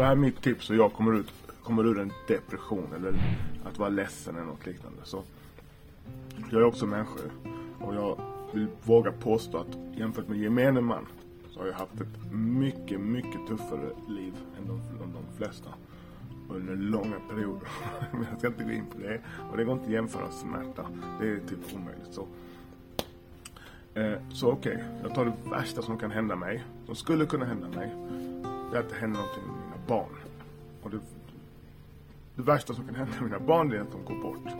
det här är mitt tips och jag kommer, ut, kommer ur en depression eller att vara ledsen eller något liknande. Så jag är också människa och jag vill våga påstå att jämfört med gemene man så har jag haft ett mycket, mycket tuffare liv än de, än de flesta under långa perioder. Men jag ska inte gå in på det. Och det går inte att jämföra smärta. Det är typ omöjligt. Så, eh, så okej, okay. jag tar det värsta som kan hända mig. Som skulle kunna hända mig. Det är att det händer någonting med barn. Och det, det värsta som kan hända med mina barn är att de går bort.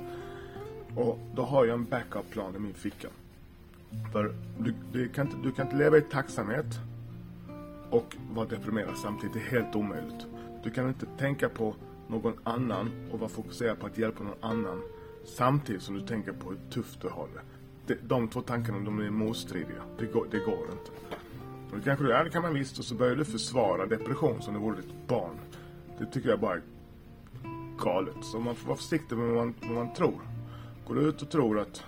Och då har jag en backup-plan i min ficka. För du, du, kan inte, du kan inte leva i tacksamhet och vara deprimerad samtidigt. Det är helt omöjligt. Du kan inte tänka på någon annan och vara fokuserad på att hjälpa någon annan samtidigt som du tänker på hur tufft du har det. De, två tankarna de är motstridiga. Det går, det går inte. Och det kanske du, är, det kan man visst. Och så börjar du försvara depression som det vore ditt barn. Det tycker jag bara är galet. Så man får vara försiktig med vad man, vad man tror. Går du ut och tror att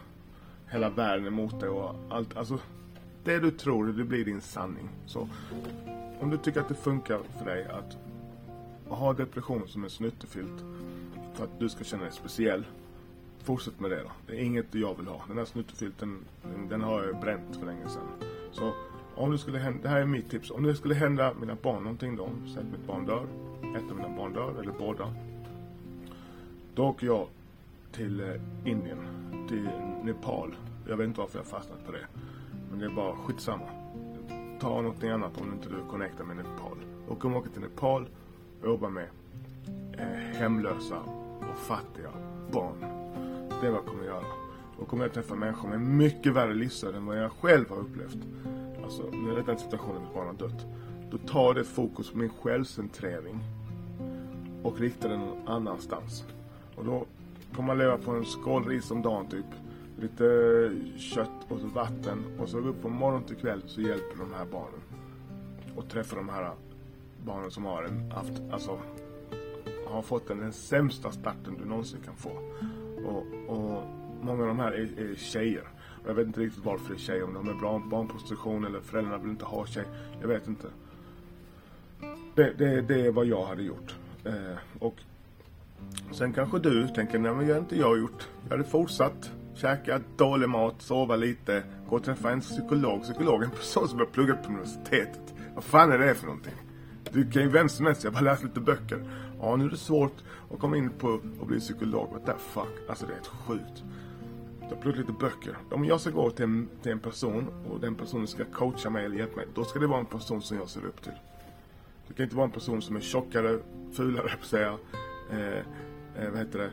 hela världen är emot dig och allt, alltså det du tror, det blir din sanning. Så om du tycker att det funkar för dig att ha depression som en snuttefilt för att du ska känna dig speciell. Fortsätt med det då. Det är inget jag vill ha. Den här snuttefilten, den har jag bränt för länge sedan. Så om det skulle hända, det här är mitt tips. Om det skulle hända mina barn någonting då, så att mitt barn dör, ett av mina barn dör, eller båda. Då åker jag till eh, Indien, till Nepal. Jag vet inte varför jag fastnat på det. Men det är bara skitsamma. Ta någonting annat om inte du connectar med Nepal. Och kommer jag åka till Nepal och jobba med eh, hemlösa och fattiga barn. Det är vad jag kommer göra. Då kommer jag träffa människor med mycket värre livsöden än vad jag själv har upplevt. Alltså, nu är situationen mitt barn har dött. Då tar det fokus på min självcentrering och riktar den någon annanstans. Och då kommer man leva på en skål ris om dagen typ. Lite kött och så vatten. Och så upp från morgon till kväll så hjälper de här barnen. Och träffar de här barnen som har en, haft, alltså, har fått den, den sämsta starten du någonsin kan få. Och, och många av de här är, är tjejer. Och jag vet inte riktigt varför det är tjej, Om de är bra barnprostitution eller föräldrarna vill inte ha tjej. Jag vet inte. Det, det, det är vad jag hade gjort. Eh, och sen kanske du tänker, nej men jag inte jag gjort. Jag hade fortsatt käka dålig mat, sova lite, gå och träffa en psykolog. Psykolog är en person som har pluggat på universitetet. Vad fan är det för någonting? Du kan ju vem som helst, jag bara läst lite böcker. Ja, nu är det svårt att komma in på att bli psykolog. What the fuck? Alltså det är helt sjukt. Jag har pluggat lite böcker. Om jag ska gå till en, till en person och den personen ska coacha mig eller hjälpa mig. Då ska det vara en person som jag ser upp till. Det kan inte vara en person som är tjockare, fulare på att säga. Eh, eh, vad heter det?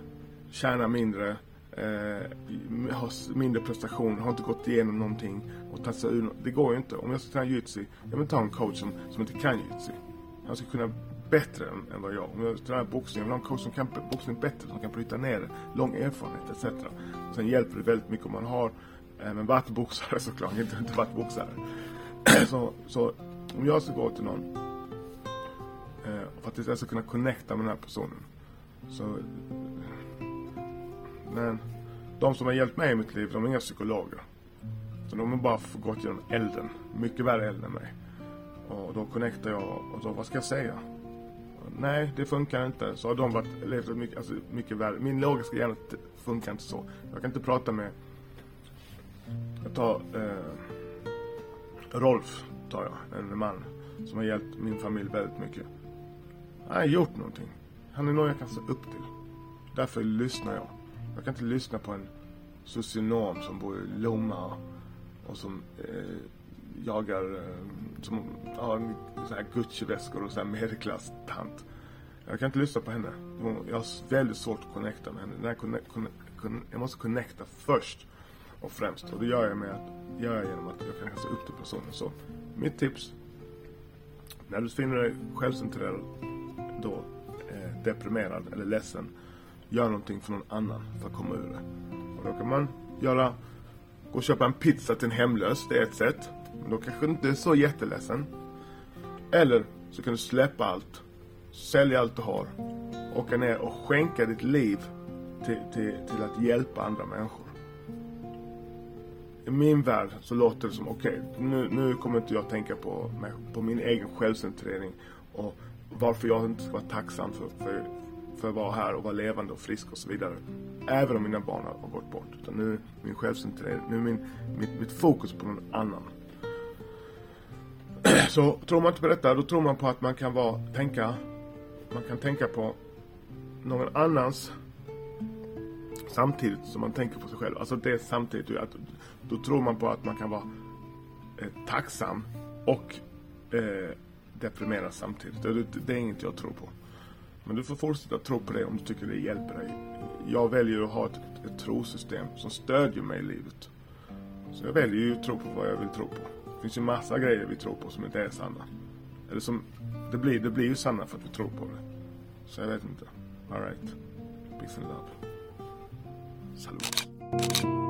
Tjänar mindre. Eh, har mindre prestation, har inte gått igenom någonting och tagit sig ur. Det går ju inte. Om jag ska träna jujutsu, jag vill ta en coach som, som inte kan jujutsu. Han ska kunna bättre än, än vad jag. Om jag tränar boxning, jag vill ha en coach som kan boxning bättre, som kan bryta ner det. Lång erfarenhet etc. Och sen hjälper det väldigt mycket om man har eh, men varit boxare såklart, inte, inte varit boxare. så, så om jag ska gå till någon eh, för att jag ska kunna connecta med den här personen. Så men de som har hjälpt mig i mitt liv, de är inga psykologer. Så de har bara gått genom elden. Mycket värre eld än mig. Och då connectar jag och då, vad ska jag säga? Nej, det funkar inte. Så har de varit, levt mycket, alltså, mycket värre. Min logiska hjärna funkar inte så. Jag kan inte prata med... Jag tar eh, Rolf, tar jag. En man som har hjälpt min familj väldigt mycket. Han har gjort någonting. Han är någon jag kan se upp till. Därför lyssnar jag. Jag kan inte lyssna på en socionom som bor i Lomma och som eh, jagar, eh, som har så här Gucci-väskor och så här medelklass-tant. Jag kan inte lyssna på henne. Jag har väldigt svårt att connecta med henne. Jag, connect, connect, jag måste connecta först och främst. Och det gör jag, med att, gör jag genom att jag kan hälsa upp till personen. Så mitt tips. När du finner dig självcentrerad, då eh, deprimerad eller ledsen. Gör någonting för någon annan för att komma ur det. Och då kan man göra, gå och köpa en pizza till en hemlös. Det är ett sätt. Men då kanske du inte är så jätteledsen. Eller så kan du släppa allt. Sälja allt du har. Åka ner och skänka ditt liv till, till, till att hjälpa andra människor. I min värld så låter det som, okej, okay, nu, nu kommer inte jag tänka på, på min egen självcentrering och varför jag inte ska vara tacksam för, för, för att vara här och vara levande och frisk och så vidare. Även om mina barn har gått bort. Utan nu är min självcentrering, nu är min, mitt, mitt fokus på någon annan. Så tror man inte på detta, då tror man på att man kan vara, tänka, man kan tänka på någon annans samtidigt som man tänker på sig själv. Alltså det samtidigt, att, då tror man på att man kan vara eh, tacksam och eh, deprimerad samtidigt. Det, det är inget jag tror på. Men du får fortsätta tro på det om du tycker det hjälper dig. Jag väljer att ha ett, ett trosystem som stödjer mig i livet. Så jag väljer ju att tro på vad jag vill tro på. Det finns ju massa grejer vi tror på som inte är sanna. Eller som, det blir, det blir ju sanna för att vi tror på det. Så jag vet inte. Alright. Peace and love. Salut.